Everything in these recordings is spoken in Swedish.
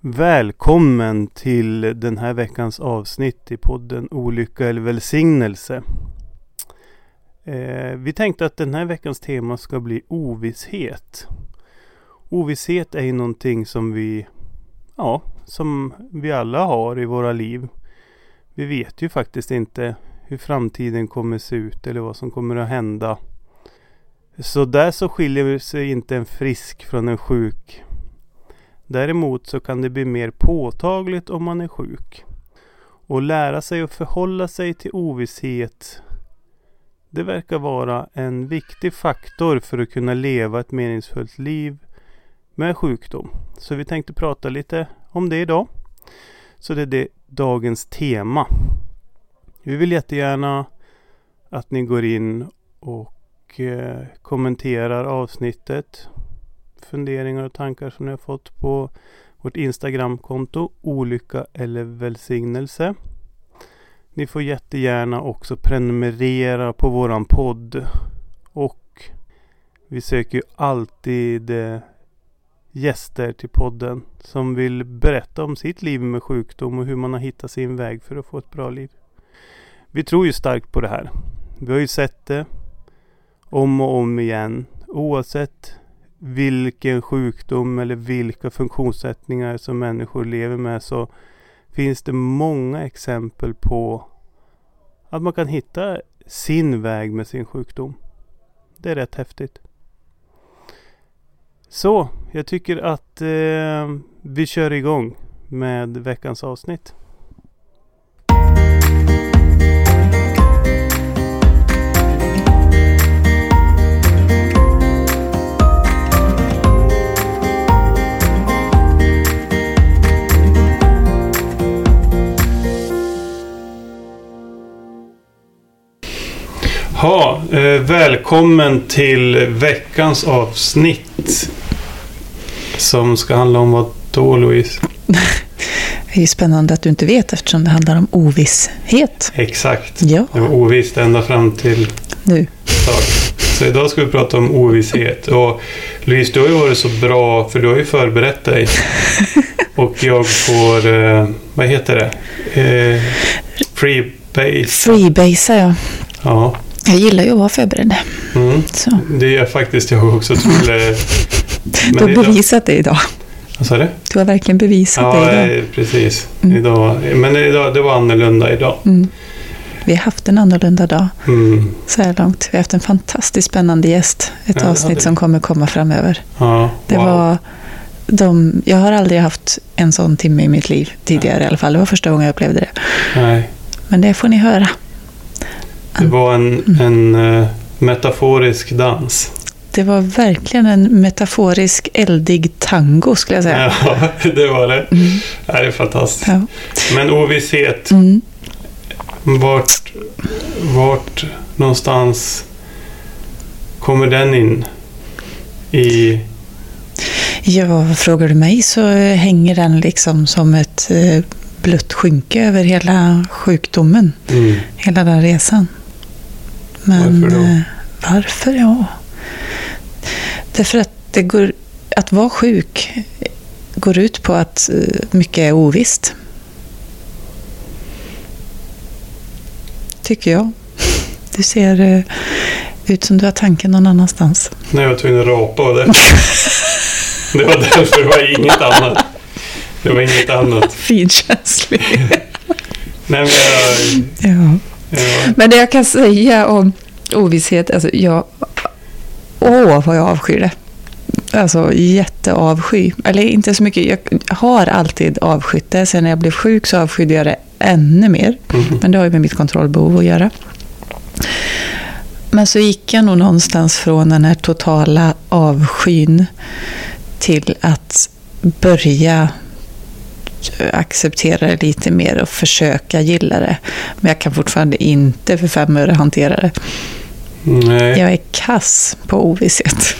Välkommen till den här veckans avsnitt i podden Olycka eller välsignelse. Eh, vi tänkte att den här veckans tema ska bli ovisshet. Ovisshet är ju någonting som vi, ja, som vi alla har i våra liv. Vi vet ju faktiskt inte hur framtiden kommer se ut eller vad som kommer att hända. Så där så skiljer sig inte en frisk från en sjuk. Däremot så kan det bli mer påtagligt om man är sjuk. Och lära sig att förhålla sig till ovisshet det verkar vara en viktig faktor för att kunna leva ett meningsfullt liv med sjukdom. Så vi tänkte prata lite om det idag. Så det är det dagens tema. Vi vill jättegärna att ni går in och eh, kommenterar avsnittet. Funderingar och tankar som ni har fått på vårt Instagramkonto Olycka eller välsignelse. Ni får jättegärna också prenumerera på våran podd. Och vi söker ju alltid eh, gäster till podden som vill berätta om sitt liv med sjukdom och hur man har hittat sin väg för att få ett bra liv. Vi tror ju starkt på det här. Vi har ju sett det om och om igen. Oavsett vilken sjukdom eller vilka funktionssättningar som människor lever med så finns det många exempel på att man kan hitta sin väg med sin sjukdom. Det är rätt häftigt. Så, jag tycker att eh, vi kör igång med veckans avsnitt. Ha, eh, välkommen till veckans avsnitt. Som ska handla om vad då Louise? Det är ju spännande att du inte vet eftersom det handlar om ovisshet. Exakt. Ja. Det var ovisst ända fram till Nu. Så idag ska vi prata om ovisshet. Och Louise, du har ju varit så bra för du har ju förberett dig. Och jag får, eh, vad heter det? Eh, freebase. Freebasea, ja. Ja. Jag gillar ju att vara förberedd. Mm. Så. Det gör faktiskt jag också. Tror jag. Du har bevisat det idag. Vad sa du? Du har verkligen bevisat Ja, det idag. eh, precis. Mm. Idag, men idag, det var annorlunda idag. Mm. Vi har haft en annorlunda dag Mm. så här långt. Vi har haft en fantastiskt spännande gäst. Ett Ja, avsnitt som kommer komma framöver. Ja, Det wow. var de, jag har aldrig haft en sån timme i mitt liv tidigare i alla fall. Det var första gången jag upplevde det. Nej, Men det får ni höra. Det var en, en eh, metaforisk dans. Det var verkligen en metaforisk eldig tango skulle jag säga. Ja, det var det. Mm. Det är fantastiskt. Ja. Men ovisshet, Mm. vart, vart någonstans kommer den in? I... Ja, frågar du mig så hänger den liksom som ett eh, blött skynke över hela sjukdomen. Mm. Hela den resan. Men Varför då? eh, varför? Ja. Därför att det går, att vara sjuk går ut på att eh, mycket är ovisst. Tycker jag. Du ser eh, ut som du har tanken någon annanstans. Nej, jag tvungen att rapa och det. Det var därför, det var inget annat. Det var inget annat. Finkänslig. Nej, men jag... ja. Jag Men det jag kan säga om ovisshet, alltså jag... Åh, vad jag avskyr det. Alltså jätteavsky. Eller inte så mycket, jag har alltid avskytt det. Sen när jag blev sjuk så avskydde jag det ännu mer. Mhm. Men det har ju med mitt kontrollbehov att göra. Men så gick jag nog någonstans från den här totala avskyn till att börja acceptera det lite mer och försöka gilla det. Men jag kan fortfarande inte för fem öre hantera det. Nej, Jag är kass på ovisshet.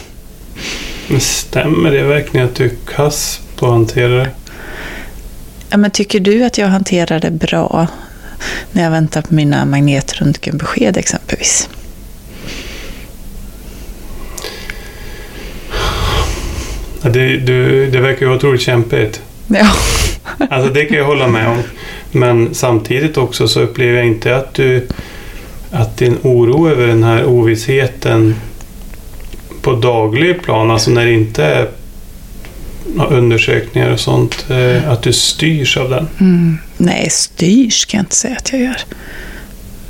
men stämmer det verkligen att du är kass på att hantera det? Ja, men tycker du att jag hanterar det bra när jag väntar på mina magnetröntgenbesked exempelvis? Ja, det, du, det verkar ju otroligt kämpigt. Ja. Alltså det kan jag hålla med om. Men samtidigt också så upplever jag inte att du att din oro över den här ovissheten på daglig plan, alltså när det inte är undersökningar och sånt, eh, att du styrs av den. Mm. Nej, styrs kan jag inte säga att jag gör.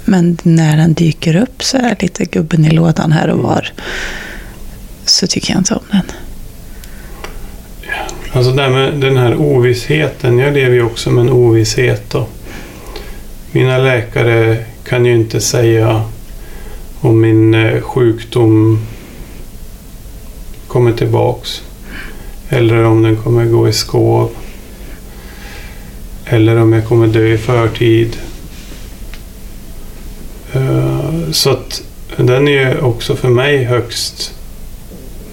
Men när den dyker upp så är jag lite gubben i lådan här och var. Så tycker jag inte om den. Alltså det här med den här ovissheten. Jag lever ju också med en ovisshet. Då. Mina läkare kan ju inte säga om min eh, sjukdom kommer tillbaks. Eller om den kommer gå i skov. Eller om jag kommer dö i förtid. Eh, Så att den är ju också för mig högst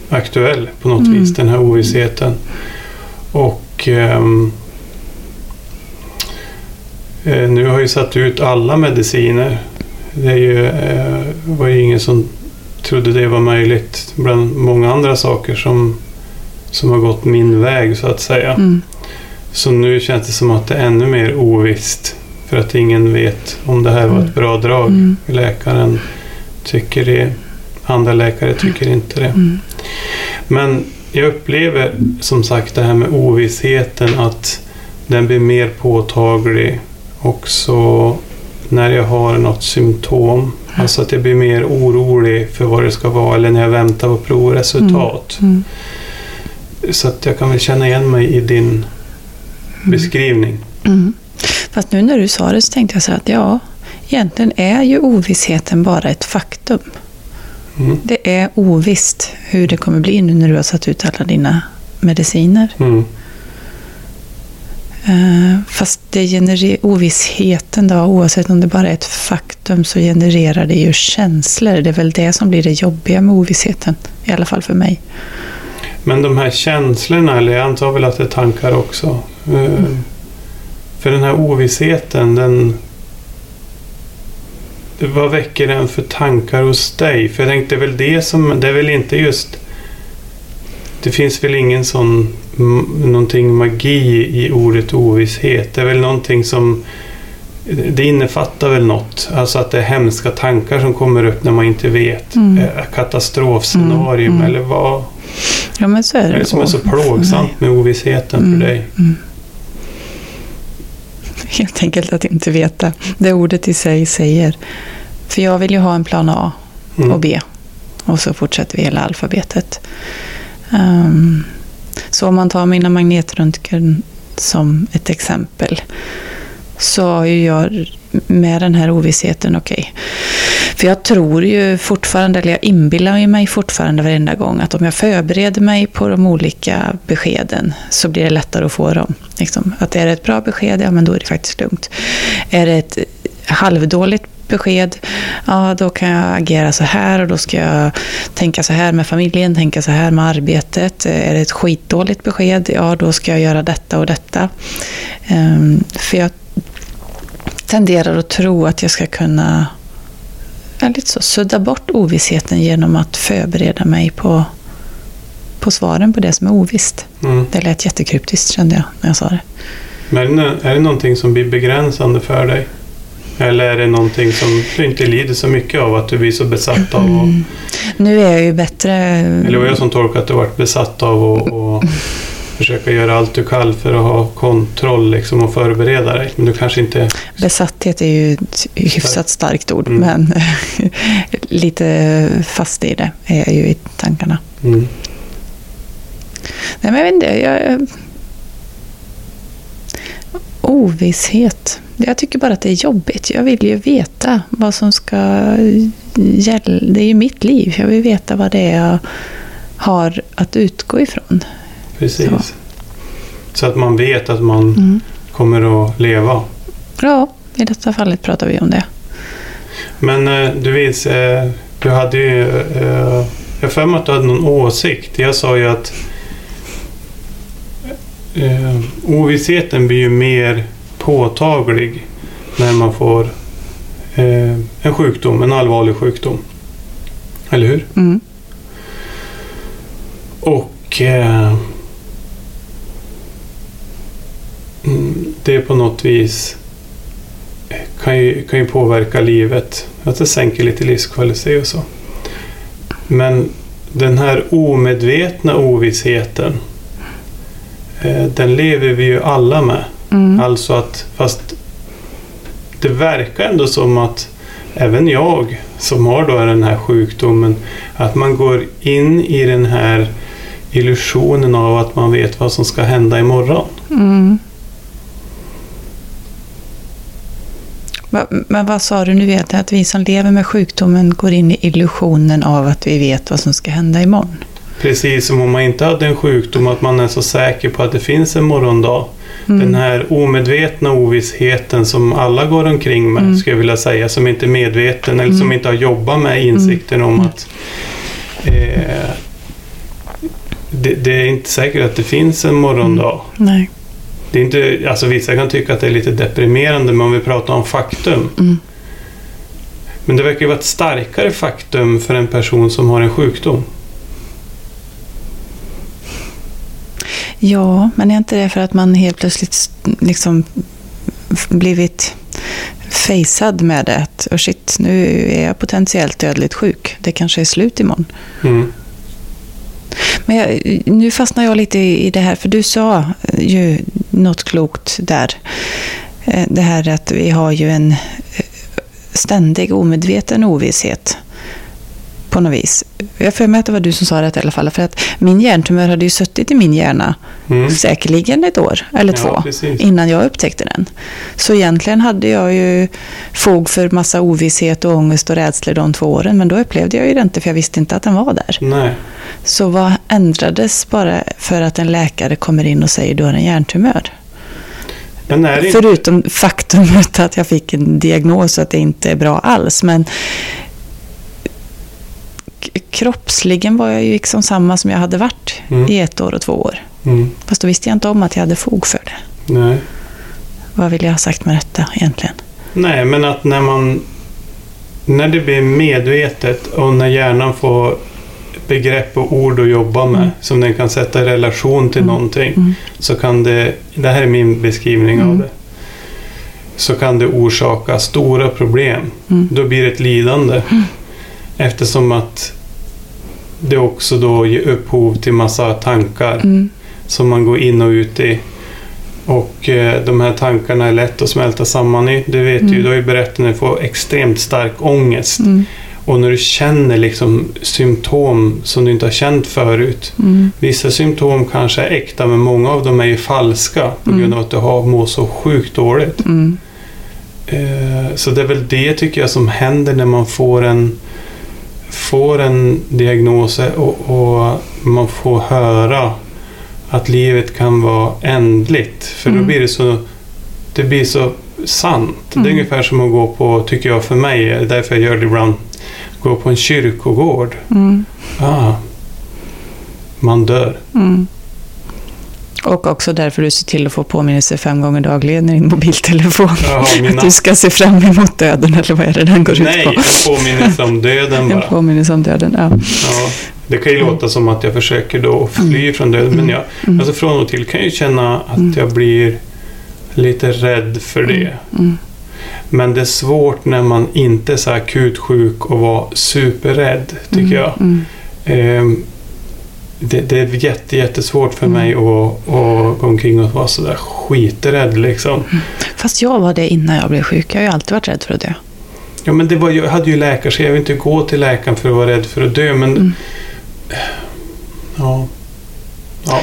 aktuell på något Mm. vis, den här ovissheten. Och eh, nu har jag ju satt ut alla mediciner. Det är ju, eh, var ju ingen som trodde det var möjligt bland många andra saker som, som har gått min väg så att säga. Mm. Så nu känns det som att det är ännu mer ovisst. För att ingen vet om det här var ett bra drag. Mm. Läkaren tycker det. Andra läkare tycker inte det. Mm. Men jag upplever som sagt det här med ovissheten att den blir mer påtaglig också när jag har något symptom. Alltså att jag blir mer orolig för vad det ska vara eller när jag väntar på provresultat. Mm. Så att jag kan väl känna igen mig i din beskrivning. Mm. Fast nu när du sa det så tänkte jag så här att ja, egentligen är ju ovissheten bara ett faktum. Mm. Det är ovisst hur det kommer bli nu när du har satt ut alla dina mediciner. Mm. Eh, Fast det genererar, ovissheten då, oavsett om det bara är ett faktum, så genererar det ju känslor. Det är väl det som blir det jobbiga med ovissheten. I alla fall för mig. Men de här känslorna, eller jag antar väl att det är tankar också. Eh, För den här ovissheten, den... Vad väcker den för tankar hos dig? För jag tänkte väl det som... Det är väl inte just... Det finns väl ingen sån... Någonting magi i ordet ovisshet. Det är väl någonting som... Det innefattar väl något. Alltså att det är hemska tankar som kommer upp när man inte vet. Mm. Eh, Katastrofscenarium Mm, mm. eller vad... Ja, men så är Vad det. är det som är så plågsamt med ovissheten Mm. för dig? Helt enkelt att inte veta. Det ordet i sig säger. För jag vill ju ha en plan A Mm. och B. Och så fortsätter vi hela alfabetet. Ehm, så om man tar mina magnetröntgen som ett exempel. Så har ju jag med den här ovissheten, okej. För jag tror ju fortfarande, eller jag inbillar ju mig fortfarande varenda gång att om jag förbereder mig på de olika beskeden så blir det lättare att få dem. Liksom, att är det ett bra besked, ja men då är det faktiskt lugnt. Är det ett halvdåligt besked, ja då kan jag agera så här och då ska jag tänka så här med familjen, tänka så här med arbetet. Är det ett skitdåligt besked, ja då ska jag göra detta och detta. Um, för jag tenderar att tro att jag ska kunna lite så, sudda bort ovissheten genom att förbereda mig på, på svaren på det som är ovisst. Mm. Det lät jättekryptiskt kände jag när jag sa det. Men är det någonting som blir begränsande för dig? Eller är det någonting som du inte lider så mycket av? Att du blir så besatt av? Och, Mm. Nu är jag ju bättre... Eller var jag som tolkar att du varit besatt av att och försöka göra allt du kan för att ha kontroll liksom, och förbereda dig? Men du kanske inte... Besatthet är ju ett hyfsat starkt ord, Mm. men lite fast i det är jag ju i tankarna. Mm. Nej, men jag vet inte. Jag... Ovisshet. Jag tycker bara att det är jobbigt. Jag vill ju veta vad som ska gälla. Det är ju mitt liv. Jag vill veta vad det är jag har att utgå ifrån. Precis. Så. Så. att man vet att man Mm. kommer att leva. Ja, i detta fallet pratar vi om det. Men eh, du vet, eh, du hade ju... eh, Jag för mig att du hade någon åsikt. Jag sa ju att eh, ovissheten blir ju mer påtaglig när man får eh, en sjukdom, en allvarlig sjukdom. Eller hur? Mm. Och... Eh, det på något vis kan ju, kan ju påverka livet. Att det sänker lite livskvalitet och så. Men den här omedvetna ovissheten eh, den lever vi ju alla med. Mm. Alltså att fast det verkar ändå som att även jag som har då den här sjukdomen att man går in i den här illusionen av att man vet vad som ska hända imorgon. Mm. Men vad sa du nu vet att vi som lever med sjukdomen går in i illusionen av att vi vet vad som ska hända imorgon. Precis som om man inte hade en sjukdom att man är så säker på att det finns en morgondag. Mm. Den här omedvetna ovissheten som alla går omkring med, Mm. skulle jag vilja säga, som inte är medveten eller som Mm. inte har jobbat med insikten om Mm. att eh, det, det är inte säkert att det finns en morgondag. Nej. Det är inte, alltså vissa kan tycka att det är lite deprimerande, men om vi pratar om faktum. Mm. Men det verkar ju vara ett starkare faktum för en person som har en sjukdom. Ja, men är inte det för att man helt plötsligt liksom blivit facead med det? Att oh shit, nu är jag potentiellt dödligt sjuk. Det kanske är slut imorgon. Mm. Men jag, nu fastnar jag lite i det här, för du sa eh, ju något klokt där. Eh, det här att vi har ju en eh, ständig omedveten ovisshet på något vis. Jag får mig att det var du som sa det i alla fall, för att min hjärntumör hade ju suttit i min hjärna Mm. säkerligen ett år eller Ja, två precis. innan jag upptäckte den. Så egentligen hade jag ju fog för massa ovisshet och ångest och rädslor de två åren, men då upplevde jag ju det inte för jag visste inte att den var där. Nej. Så vad ändrades bara för att en läkare kommer in och säger du har en hjärntumör? Förutom faktumet att jag fick en diagnos och att det inte är bra alls. Men kroppsligen var jag ju liksom samma som jag hade varit Mm. i ett år och två år. Mm. Fast då visste jag inte om att jag hade fog för det. Nej. Vad vill jag ha sagt med detta egentligen? Nej, men att när man... När det blir medvetet och när hjärnan får begrepp och ord att jobba med Mm. som den kan sätta i relation till Mm. någonting Mm. så kan det... Det här är min beskrivning av Mm. det. Så kan det orsaka stora problem. Mm. Då blir det ett lidande. Eftersom att det också då ger upphov till massa tankar Mm. som man går in och ut i. Och eh, de här tankarna är lätt att smälta samman i. Det vet du ju, Mm. du har ju berättat när du får extremt stark ångest. Mm. Och när du känner liksom symptom som du inte har känt förut. Mm. Vissa symptom kanske är äkta men många av dem är ju falska på Mm. grund av att du har mår så sjukt dåligt. Mm. Eh, Så det är väl det tycker jag som händer när man får en, får en diagnos och, och man får höra att livet kan vara ändligt. För då Mm. blir det så, det blir så sant. Det är Mm. ungefär som att gå på, tycker jag för mig, därför jag gör det ibland, gå på en kyrkogård. Mm. Ah, man dör. Mm. Och också därför du ser till att få påminnelse fem gånger dagligen i din mobiltelefon. Jag har mina, Att du ska se fram emot döden, eller vad är det den går nej, ut på? en påminnelse om döden En bara. påminnelse om döden, ja. Ja, det kan ju låta som att jag försöker då fly från döden. Men jag, Mm. alltså från och till kan jag ju känna att Mm. jag blir lite rädd för det. Mm. Men det är svårt när man inte är så akut sjuk och vara superrädd, tycker Mm. jag. Mm. Ehm, det, det är jätte, jättesvårt för Mm. mig att, att gå omkring och vara sådär skiträdd liksom. Fast jag var det innan jag blev sjuk. Jag har ju alltid varit rädd för att dö. Ja, men det var, jag hade ju läkare så jag vill inte gå till läkaren för att vara rädd för att dö. Men Mm. ja. ja.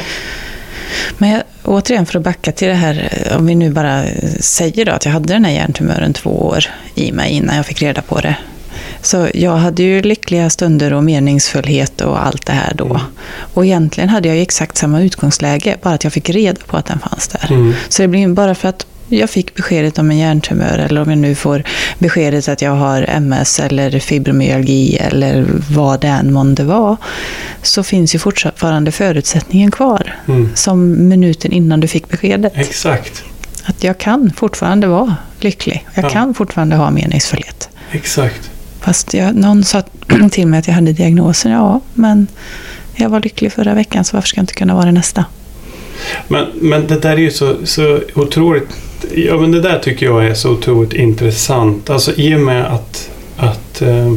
Men jag, återigen för att backa till det här, om vi nu bara säger då att jag hade den här hjärntumören två år i mig innan jag fick reda på det. Så jag hade ju lyckliga stunder och meningsfullhet och allt det här då. Mm. Och egentligen hade jag ju exakt samma utgångsläge, bara att jag fick reda på att den fanns där. Mm. Så det blir ju bara för att jag fick beskedet om en hjärntumör eller om jag nu får beskedet att jag har MS eller fibromyalgi eller vad det än månde vara. Så finns ju fortfarande förutsättningen kvar. Mm. Som minuten innan du fick beskedet. Exakt. Att jag kan fortfarande vara lycklig. Jag Ja. kan fortfarande ha meningsfullhet. Exakt. Fast jag, någon sa till mig att jag hade diagnosen. Ja, men jag var lycklig förra veckan så varför ska jag inte kunna vara det nästa? Men, men det där är ju så, så otroligt Ja, men det där tycker jag är så otroligt intressant. Alltså i och med att, att eh,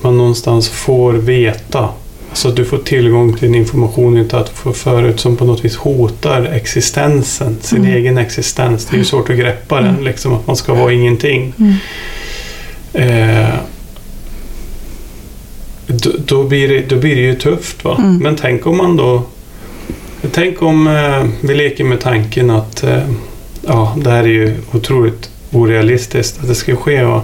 man någonstans får veta. Alltså du får tillgång till en information inte haft för- förut som på något vis hotar existensen, sin Mm. egen existens. Det är ju svårt att greppa den, Mm. liksom att man ska vara ingenting. Mm. Eh, då, då, blir det, då blir det ju tufft. Va? Mm. Men tänk om man då... Tänk om eh, vi leker med tanken att eh, ja, det här är ju otroligt orealistiskt att det ska ske. Va?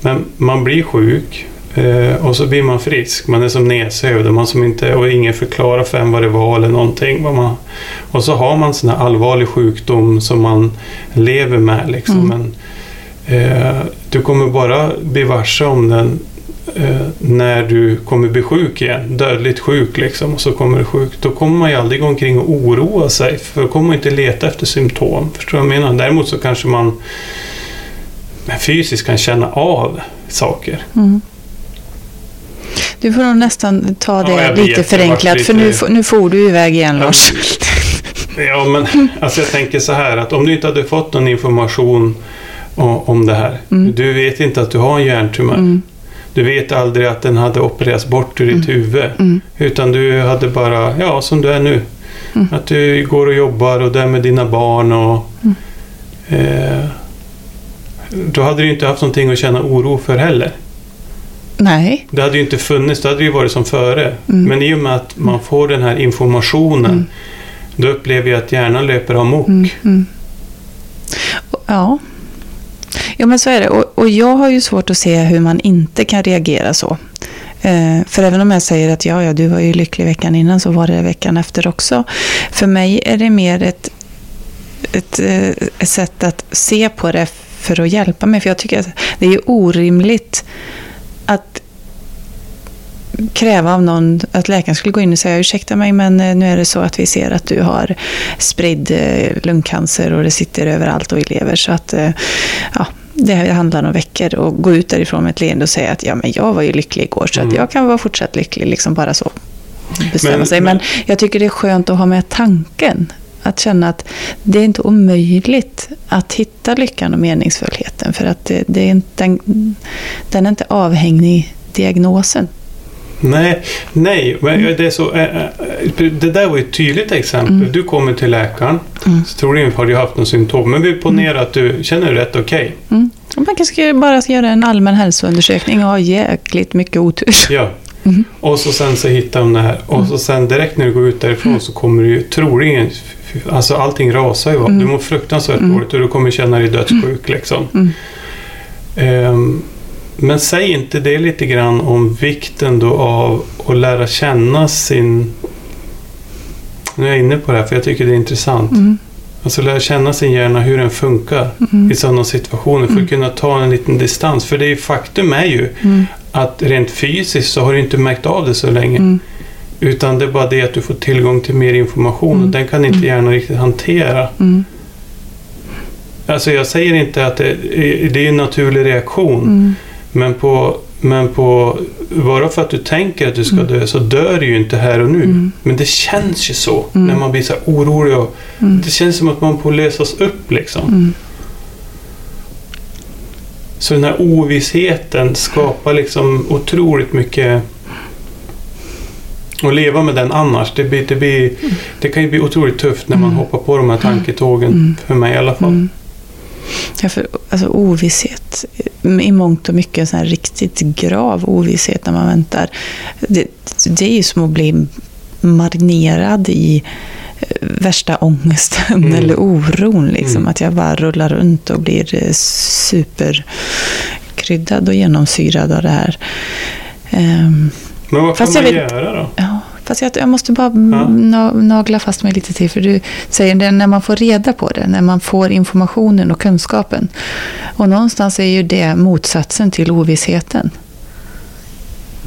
Men man blir sjuk eh, och så blir man frisk. Man är som nedsövd och, man som inte, och ingen förklarar för en vad det var eller någonting. Vad man, och så har man sån här allvarlig sjukdom som man lever med. Liksom. Mm. Men, eh, du kommer bara bli varse om den eh, när du kommer bli sjuk igen. Dödligt sjuk liksom. Och så kommer du sjuk. Då kommer man ju aldrig gå omkring och oroa sig. För då kommer man inte leta efter symptom. Förstår du vad jag menar? Däremot så kanske man fysiskt kan känna av saker. Mm. Du får nog nästan ta det Ja, vet, lite förenklat, för lite- nu, får- nu får du iväg igen Lars. Ja, men alltså jag tänker så här att om du inte hade fått någon information om det här. Mm. Du vet inte att du har en hjärntumör. Mm. Du vet aldrig att den hade opererats bort ur ditt huvud. Mm. Utan du hade bara, ja som du är nu. Mm. Att du går och jobbar och där med dina barn och... Mm. Eh, då hade du inte haft någonting att känna oro för heller. Nej. Det hade ju inte funnits, det hade ju varit som före. Mm. Men i och med att man får den här informationen Mm. då upplever jag att hjärnan löper amok. Mm. Mm. Ja ja, men så är det. Och, och jag har ju svårt att se hur man inte kan reagera så. Eh, för även om jag säger att ja, ja, du var ju lycklig veckan innan så var det veckan efter också. För mig är det mer ett, ett, eh, ett sätt att se på det för att hjälpa mig. För jag tycker att det är orimligt att kräva av någon att läkaren skulle gå in och säga ursäkta mig men eh, nu är det så att vi ser att du har spridd eh, lungcancer och det sitter överallt och i lever så att ja, det här handlar om veckor och gå ut därifrån med ett leende och säga att ja men jag var ju lycklig igår så Mm. jag kan vara fortsatt lycklig liksom bara så bestämma Men- sig. Men jag tycker det är skönt att ha med tanken att känna att det är inte omöjligt att hitta lyckan och meningsfullheten för att det, det är inte, den, den är inte avhängig diagnosen. Nej, nej. Men det, är så, eh, eh, det där var ett tydligt exempel. Mm. Du kommer till läkaren. Mm. Så troligen har du haft någon symptom. Men vi ponerar att du känner dig rätt okej. Mm. Och Man kanske bara ska göra en allmän hälsoundersökning och ha jäkligt mycket otur. Ja. Mm. Och så sen så hittar de det här. Och så sen direkt när du går ut därifrån så kommer du ju troligen... Alltså allting rasar ju. Mm. Du mår fruktansvärt Mm. dåligt och du kommer känna dig dödssjuk liksom. Mm. Men säg inte det lite grann om vikten då av att lära känna sin... Nu är jag inne på det här för jag tycker det är intressant. Mm. Alltså lära känna sin hjärna, hur den funkar Mm. i sådana situationer för Mm. att kunna ta en liten distans. För det är faktum är ju Mm. att rent fysiskt så har du inte märkt av det så länge. Mm. Utan det är bara det att du får tillgång till mer information och Mm. den kan inte Mm. hjärnan riktigt hantera. Mm. Alltså jag säger inte att det, det är en naturlig reaktion. Mm. Men på, men på bara för att du tänker att du ska Mm. dö så dör du ju inte här och nu. Mm. Men det känns ju så Mm. när man blir så orolig. Och, Mm. Det känns som att man får lösas upp liksom. Mm. Så den här ovissheten skapar liksom otroligt mycket att leva med den annars. Det, blir, det, blir, det kan ju bli otroligt tufft när man Mm. hoppar på de här tanketågen. För mig i alla fall. Ja, för, alltså ovisshet, i mångt och mycket en riktigt grav ovisshet när man väntar. Det, det är ju som att bli marinerad i eh, värsta ångesten Mm. eller oron. Liksom. Mm. Att jag bara rullar runt och blir eh, superkryddad och genomsyrad av det här. Ehm, Men vad kan Fast man vet- göra då? Fast jag, jag måste bara Ja. na- nagla fast mig lite till. För du säger det när man får reda på det, när man får informationen och kunskapen. Och någonstans är ju det motsatsen till ovissheten.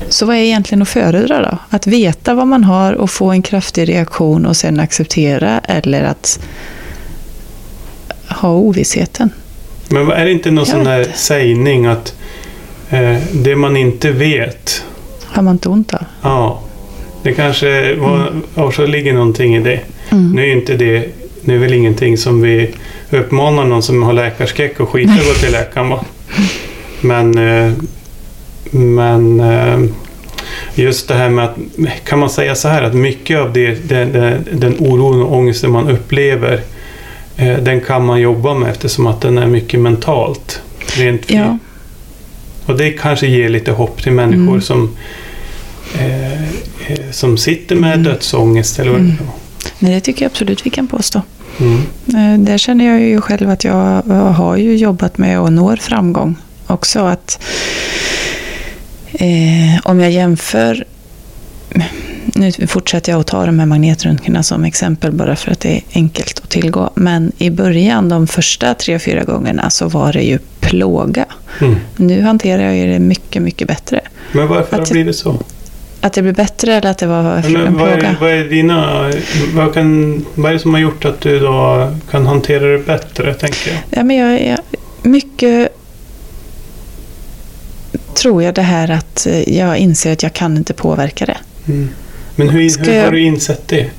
Så vad är egentligen att föredra då? Att veta vad man har och få en kraftig reaktion och sen acceptera eller att ha ovissheten? Men är det inte någon Jag sån här inte. sägning att eh, det man inte vet, Har man inte ont av? ja, det kanske var, och så ligger någonting i det. Mm. Nu är inte det det är väl ingenting som vi uppmanar någon som har läkarskräck att skita gå till läkaren va? Men, eh, men eh, just det här med att, kan man säga så här att mycket av det, den, den, oron och ångesten man upplever eh, den kan man jobba med eftersom att den är mycket mentalt. Rent Ja. och det kanske ger lite hopp till människor Mm. som, eh, som sitter med Mm. dödsångest eller vad Mm. Nej, det tycker jag absolut vi kan påstå. Mm. Eh, Där känner jag ju själv att jag har ju jobbat med och når framgång också. Att eh, om jag jämför, nu fortsätter jag att ta de här magnetröntgerna som exempel bara för att det är enkelt att tillgå. Men i början, de första tre, fyra gångerna, så var det ju plåga. Mm. Nu hanterar jag det mycket, mycket bättre. Men varför har Att- det blivit så? Att det blir bättre eller att det var en Men vad, är, plåga? vad är dina... Vad, kan, vad är det som har gjort att du då kan hantera det bättre, tänker jag? Ja, men jag är mycket tror jag det här att eh, jag inser att jag kan inte påverka det. Mm. Men hur, hur har jag- du insett det?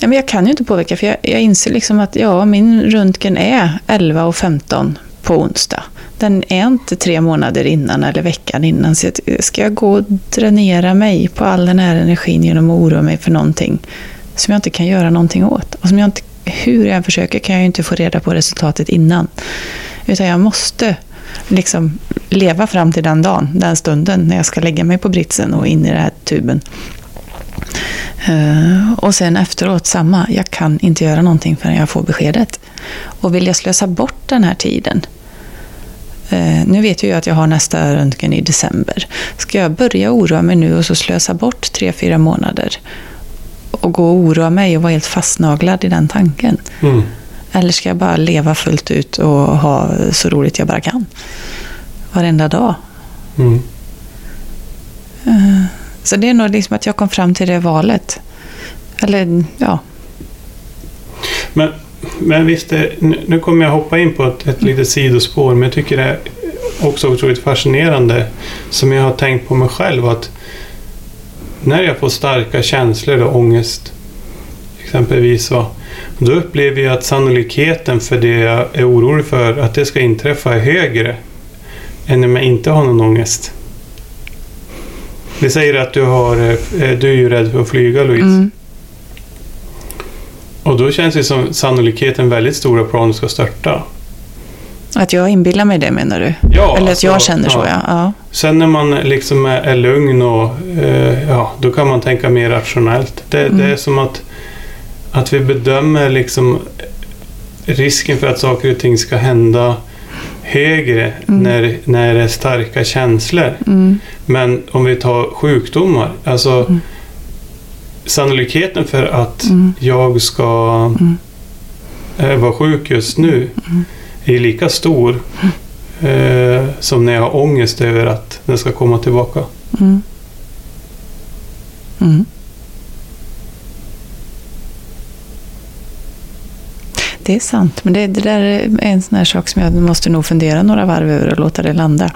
Ja, men jag kan ju inte påverka för jag, jag inser liksom att ja, min röntgen är 11 och 15 på onsdag. Den är inte tre månader innan eller veckan innan. Så jag- ska jag gå och dränera mig på all den här energin genom att oroa mig för någonting som jag inte kan göra någonting åt? Och som jag inte, hur jag än försöker kan jag ju inte få reda på resultatet innan. Utan jag måste liksom leva fram till den dagen, den stunden när jag ska lägga mig på britsen och in i den här tuben. Eh, och sen efteråt samma, jag kan inte göra någonting förrän jag får beskedet. Och vill jag slösa bort den här tiden, nu vet jag ju att jag har nästa röntgen i december. Ska jag börja oroa mig nu och så slösa bort tre, fyra månader och gå och oroa mig och vara helt fastnaglad i den tanken? Mm. Eller ska jag bara leva fullt ut och ha så roligt jag bara kan? Varenda dag. Mm. Eh, Så det är nog liksom att jag kom fram till det valet. Eller ja, Men, men visst, är, nu kommer jag hoppa in på ett, ett litet sidospår, men jag tycker det är också otroligt fascinerande som jag har tänkt på mig själv att när jag får starka känslor och ångest exempelvis så då upplever jag att sannolikheten för det jag är orolig för att det ska inträffa är högre än om jag inte har någon ångest. Vi säger att du, har, eh, du är ju rädd för att flyga Louise. mm, och då känns det som sannolikheten väldigt stor att planet ska störta. att jag inbillar mig det menar du? Ja, Eller att alltså, jag känner så ja. ja. Sen när man liksom är, är lugn och eh, ja, då kan man tänka mer rationellt. Det, Mm. det är som att, att vi bedömer liksom risken för att saker och ting ska hända högre Mm. när, när det är starka känslor. Mm, Men om vi tar sjukdomar, alltså Mm. Sannolikheten för att mm, jag ska Mm. eh, vara sjuk just nu Mm. är lika stor eh, som när jag har ångest över att den ska komma tillbaka. mm. Mm. Det är sant, men det, det där är en sån här sak som jag måste nog fundera några varv över och låta det landa.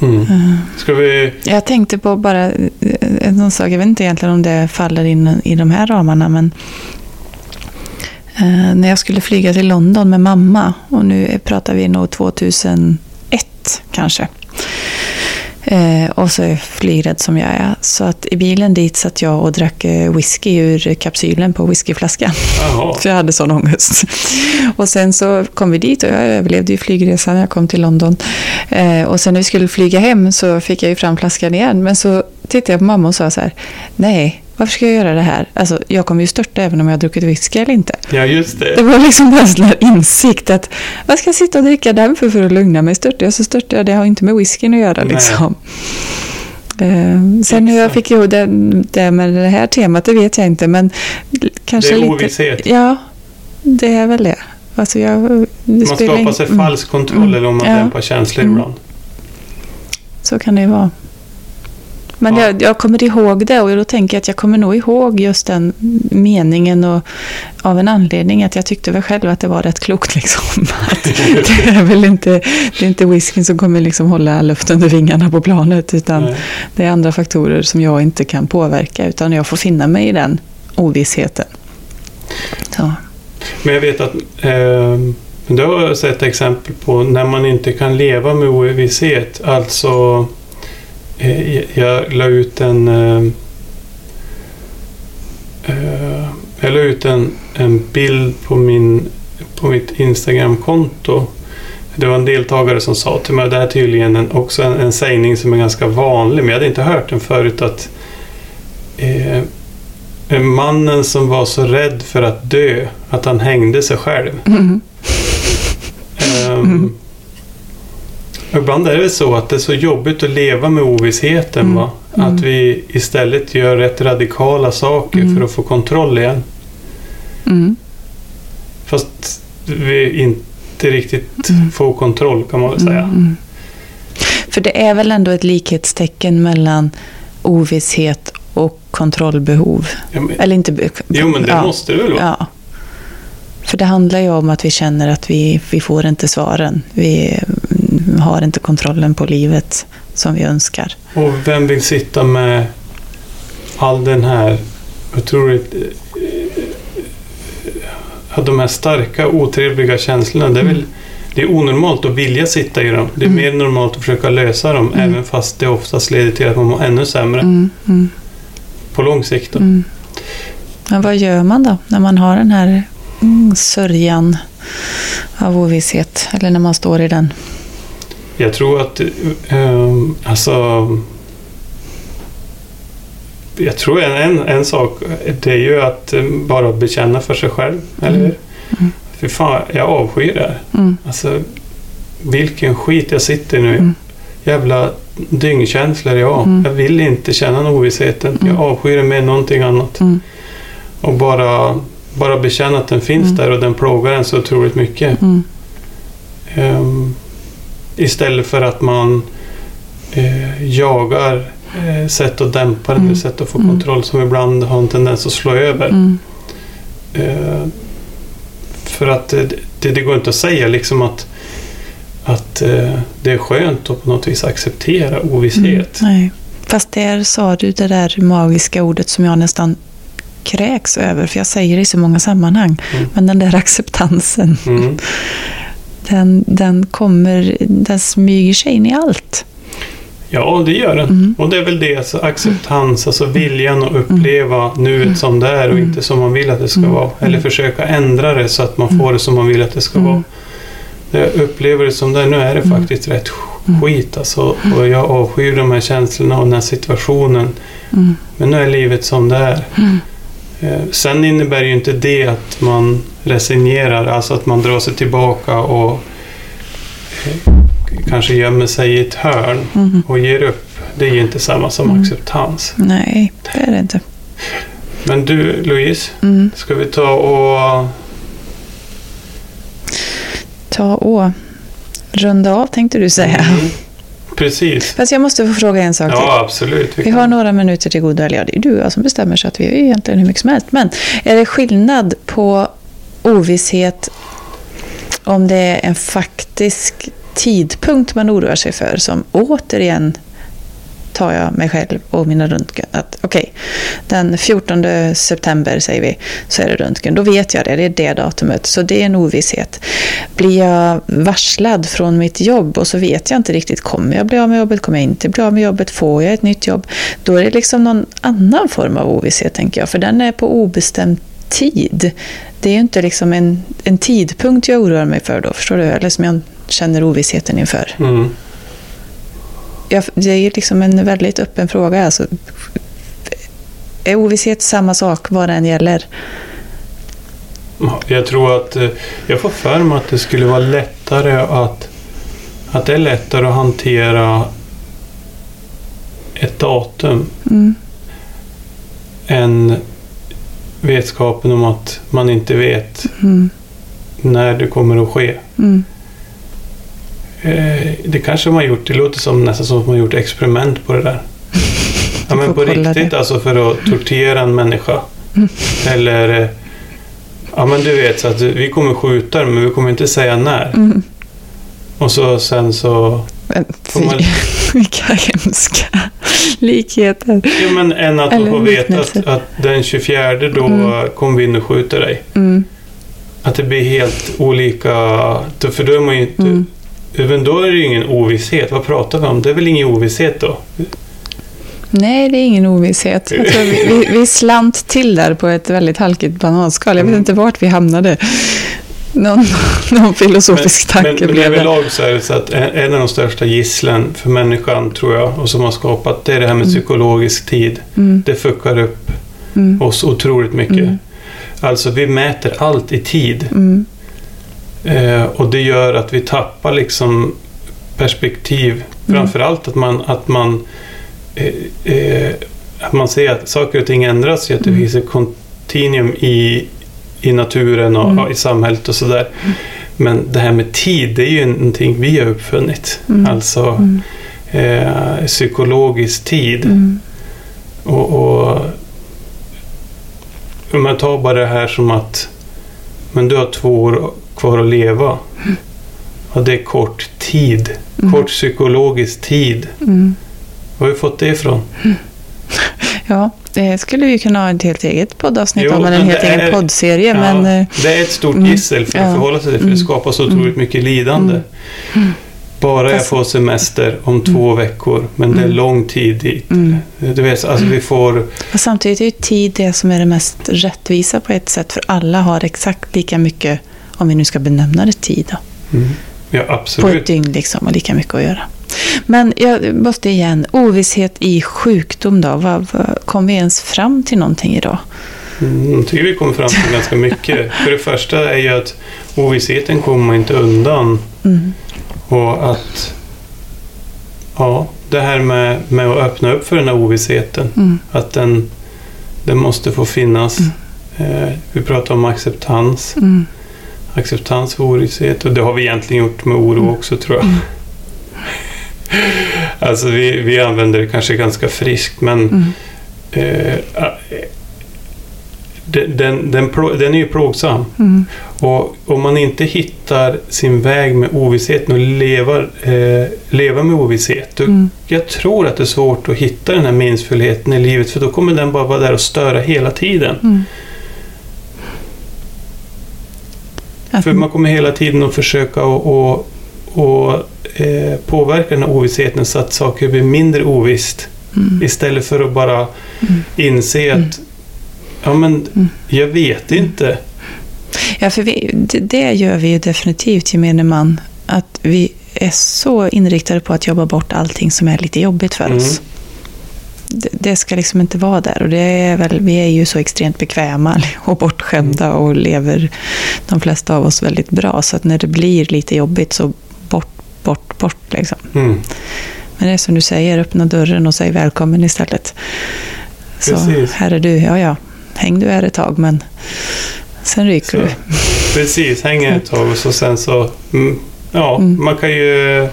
Mm. Ska vi... Jag tänkte på bara eh, eh, en sak, jag vet inte egentligen om det faller in i de här ramarna, men eh, när jag skulle flyga till London med mamma, och nu pratar vi nog 2001 kanske, eh, och så är jag flygrädd som jag är, så att i bilen dit satt jag och drack eh, whisky ur kapsylen på whiskyflaskan. För jag hade sån ångest. Och sen så kom vi dit och jag överlevde ju flygresan. Jag kom till London. Eh, och sen när vi skulle flyga hem så fick jag ju fram flaskan igen. Men så tittade jag på mamma och sa så här. Nej, varför ska jag göra det här? Alltså, jag kommer ju störta även om jag har druckit whisky eller inte. Ja, just Det det. var liksom bara en sån här insikt att vad ska jag sitta och dricka den för, för att lugna mig? Störtar jag så störtar jag. Det har inte med whiskyn att göra Nej. liksom. Eh, sen hur jag fick ihop det, det med det här temat, det vet jag inte. Men kanske Det är lite... ovisshet. Ja, det är väl det. Alltså jag, Man skapar sig mm, falsk kontroll Mm. eller om man Ja. dämpar känslor Mm. ibland. Så kan det ju vara. Men Ja. jag, jag kommer ihåg det och då tänker jag att jag kommer nog ihåg just den meningen och av en anledning att jag tyckte väl själv att det var rätt klokt liksom. Att det är väl inte, det är inte whiskyn som kommer liksom hålla luft under vingarna på planet utan Nej. det är andra faktorer som jag inte kan påverka utan jag får finna mig i den ovissheten. Så. Men jag vet att eh, du har sett exempel på när man inte kan leva med ovisshet. Alltså, jag la ut en eh, eh, jag la ut en, en bild på, min, på mitt Instagramkonto. Det var en deltagare som sa till mig, det här är tydligen en, också en, en sägning som är ganska vanlig, men jag hade inte hört den förut, att eh, mannen som var så rädd för att dö att han hängde sig själv. Mm. Um, ibland är det så att det är så jobbigt att leva med ovissheten. Mm. Va? Mm. Att vi istället gör rätt radikala saker Mm. för att få kontroll igen. Mm. Fast vi inte riktigt Mm. får kontroll kan man väl säga. Mm, mm. För det är väl ändå ett likhetstecken mellan ovisshet och kontrollbehov? Ja, men, Eller inte... be- jo men det ja. måste det väl vara? Ja. För det handlar ju om att vi känner att vi, vi får inte svaren. Vi mm, har inte kontrollen på livet som vi önskar. Och vem vill sitta med all den här otroligt... eh, De här starka otrevliga känslorna. Det är, väl, det är onormalt att vilja sitta i dem. Det är Mm. mer normalt att försöka lösa dem. Mm. Även fast det oftast leder till att man mår ännu sämre. Mm, mm, På lång sikt. Då. mm. Men vad gör man då när man har den här mm, sörjan av ovisshet? Eller när man står i den? Jag tror att... eh, alltså... Jag tror en, en, en sak, det är ju att eh, bara bekänna för sig själv. Eller hur? Mm. Fy fan, jag avskyr det här. Mm, Alltså, vilken skit jag sitter nu. Mm. Jävla dyngkänslor jag Mm. Jag vill inte känna den ovissheten. Mm. Jag avskyr det med någonting annat. mm, Och bara, bara bekänna att den finns Mm. där och den plågar en så otroligt mycket. mm, Ehm, istället för att man eh, jagar eh, sätt att dämpa den, Mm. sätt att få Mm. kontroll som ibland har en tendens att slå över. mm, Eh, för att det, det, det går inte att säga liksom att, att eh, det är skönt att på något vis acceptera mm, ovisshet. nej. Fast där sa du det där magiska ordet som jag nästan kräks över. För jag säger det i så många sammanhang. Mm. Men den där acceptansen. Mm. Den, den kommer, den smyger sig in i allt. Ja, det gör den. Mm. Och det är väl det, alltså acceptans, alltså viljan att uppleva nuet som det är och Mm. inte som man vill att det ska Mm. vara. Eller Mm. försöka ändra det så att man Mm. får det som man vill att det ska Mm. vara. Jag upplever det som det är, nu är det Mm. faktiskt rätt Mm. skit alltså. Och jag avskyr de här känslorna och den här situationen. Mm. Men nu är livet som det är. Mm. Eh, Sen innebär ju inte det att man resignerar, alltså att man drar sig tillbaka och eh, kanske gömmer sig i ett hörn Mm. och ger upp. Det är ju inte samma som Mm. acceptans. Nej, det är det inte. Men du Louise, Mm. ska vi ta och... Ta och runda av tänkte du säga. Precis. Fast jag måste få fråga en sak till. Ja, absolut. Vi har några minuter till godo. Eller ja, det är du och jag som bestämmer så att vi är egentligen hur mycket som helst. Men är det skillnad på ovisshet om det är en faktisk tidpunkt man oroar sig för som återigen tar jag mig själv och mina röntgen. Att okej, den 14 september säger vi, så är det röntgen. Då vet jag det, det är det datumet. Så det är en ovisshet. Blir jag varslad från mitt jobb och så vet jag inte riktigt, kommer jag bli av med jobbet, kommer jag inte bli av med jobbet, får jag ett nytt jobb? Då är det liksom någon annan form av ovisshet, tänker jag. För den är på obestämd tid. Det är ju inte liksom en, en tidpunkt jag oroar mig för då, förstår du? Eller som jag känner ovissheten inför. Mm. Jag, det är liksom en väldigt öppen fråga. Alltså, är ovisshet samma sak vad den gäller? Ja, Jag tror att... eh, Jag får för mig att det skulle vara lättare att... Att det är lättare att hantera ett datum Mm. än vetskapen om att man inte vet Mm. när det kommer att ske. Mm. Eh, Det kanske man har gjort. Det låter som nästan som att man har gjort experiment på det där. Ja, men på riktigt det. alltså för att tortera en människa. Mm. Eller... eh, Ja men du vet så att vi kommer skjuta men vi kommer inte säga när. Mm. Och så sen så Men man- vilka hemska likheter. Jo, men än att Eller man får veta att, att den 24 då Mm. kommer vi in och skjuter dig. Mm, Att det blir helt olika. För då är man ju inte... mm. Men då är det ju ingen ovisshet. Vad pratar vi om? Det är väl ingen ovisshet då? Nej, det är ingen ovisshet. Tror vi, vi, vi slant till där på ett väldigt halkigt bananskal. Jag vet Mm. inte vart vi hamnade. Någon, någon filosofisk men, tanke men blev det. överlag så är det så att en, en av de största gisslen för människan, tror jag, och som har skapat, det är det här med Mm. psykologisk tid. Mm, Det fuckar upp mm, oss otroligt mycket. Mm. Alltså, vi mäter allt i tid. Eh, och det gör att vi tappar liksom perspektiv. Mm. Framförallt att man, att man eh, eh, att man ser att saker och ting ändras. Att det Mm. finns ett kontinuum i, i naturen och Mm. i samhället och sådär. Men det här med tid, det är ju någonting vi har uppfunnit. Mm. Alltså mm, eh, psykologisk tid. mm, Och, och om man tar bara det här som att men du har två år kvar att leva. Och det är kort tid. mm, Kort psykologisk tid. mm. Var har vi fått det ifrån? Ja, det skulle vi kunna ha ett helt eget poddavsnitt Jo, om, eller en helt egen poddserie. Ja, Men, eh, det är ett stort mm, gissel för att ja, förhålla sig till. För mm, det skapar så otroligt mm, mycket lidande. mm, mm. Bara jag får semester om två veckor. Men det är Mm. lång tid dit. Mm. Du vet, alltså vi får... Och samtidigt är ju tid det som är det mest rättvisa på ett sätt. För alla har exakt lika mycket, om vi nu ska benämna det tid, då, Mm. Ja, på absolut. ett dygn liksom, och lika mycket att göra. Men jag måste igen, ovisshet i sjukdom då. Vad, vad, kom vi ens fram till någonting idag? Mm, Jag tycker vi kommer fram till ganska mycket. För det första är ju att ovissheten kommer man inte undan. Mm. Och att ja, det här med, med att öppna upp för den här ovissheten. Mm. Att den, den måste få finnas. Eh, vi pratar om acceptans. Mm. Acceptans för ovisshet. Och det har vi egentligen gjort med oro också tror jag. Mm. Alltså vi, vi använder det kanske ganska friskt men Mm. eh, eh, den, den, den, den är ju plågsam. Mm. Och om man inte hittar sin väg med ovissheten och leva, eh, leva med ovisshet. Då, Mm. Jag tror att det är svårt att hitta den här meningsfullheten i livet för då kommer den bara vara där och störa hela tiden. Mm. Att- För man kommer hela tiden att försöka och, och, och eh, påverka den här ovissheten så att saker blir mindre ovisst. Mm. Istället för att bara Mm. inse Mm. att ja men Mm. jag vet inte. Ja, för vi, det, det gör vi ju definitivt, gemene man. Att vi är så inriktade på att jobba bort allting som är lite jobbigt för Mm. oss. Det, det ska liksom inte vara där. Och det är väl, vi är ju så extremt bekväma och bortskämda och lever de flesta av oss väldigt bra. Så att när det blir lite jobbigt så bort, bort, bort liksom. Mm. Men det är som du säger, öppna dörren och säg välkommen istället. Så Precis. här är du, ja ja, häng du här ett tag men sen ryker Så, du. precis, hänga ett tag och så sen så... Mm, ja, Mm. man kan ju...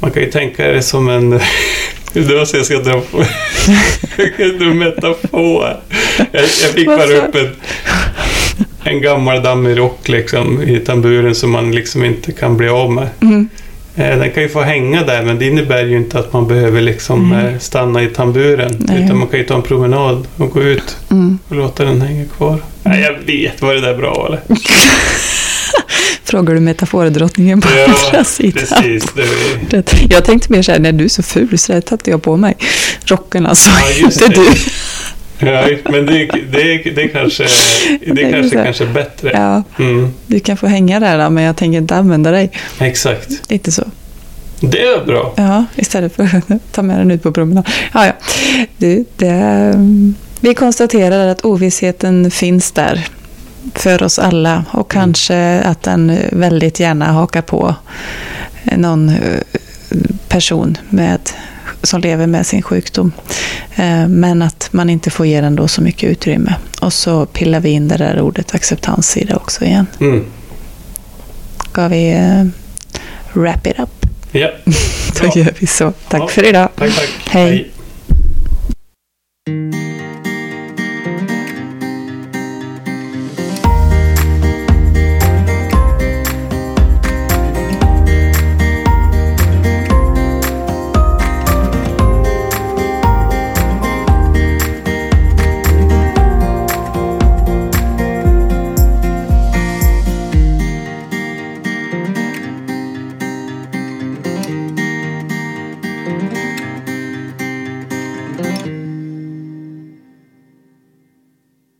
Man kan ju tänka det som en... Det var så jag ska dra på. en metafor. Jag, jag fick bara upp en, en gammal dammig rock liksom, i tamburen som man liksom inte kan bli av med. Mm. Eh, Den kan ju få hänga där men det innebär ju inte att man behöver liksom Nej. eh, stanna i tamburen. Nej. Utan man kan ju ta en promenad och gå ut Mm. och låta den hänga kvar. Nej, jag vet, var det där bra eller? Frågar du metafordrottningen på Ja, andra sidan? Precis. Det är, Jag tänkte mer så här, när du är så ful så det tappade jag på mig. Rocken alltså, Ja, just inte det. du. ja, men det, det, det kanske, Det kanske, så kanske är bättre. Ja, Mm, du kan få hänga där då, men jag tänker inte använda dig. exakt. Lite så. Det är bra. Ja, istället för att ta med den ut på promenad. Ja, ja. Du, det, vi konstaterar att ovissheten finns där för oss alla och kanske att den väldigt gärna hakar på någon eh, person med, som lever med sin sjukdom. Eh, Men att man inte får ge den då så mycket utrymme. Och så pillar vi in det där ordet acceptans i det också igen. Mm. Ska vi eh, wrap it up? Ja, Då Bra. gör vi så. Tack Ja. för idag. tack, tack. Hej.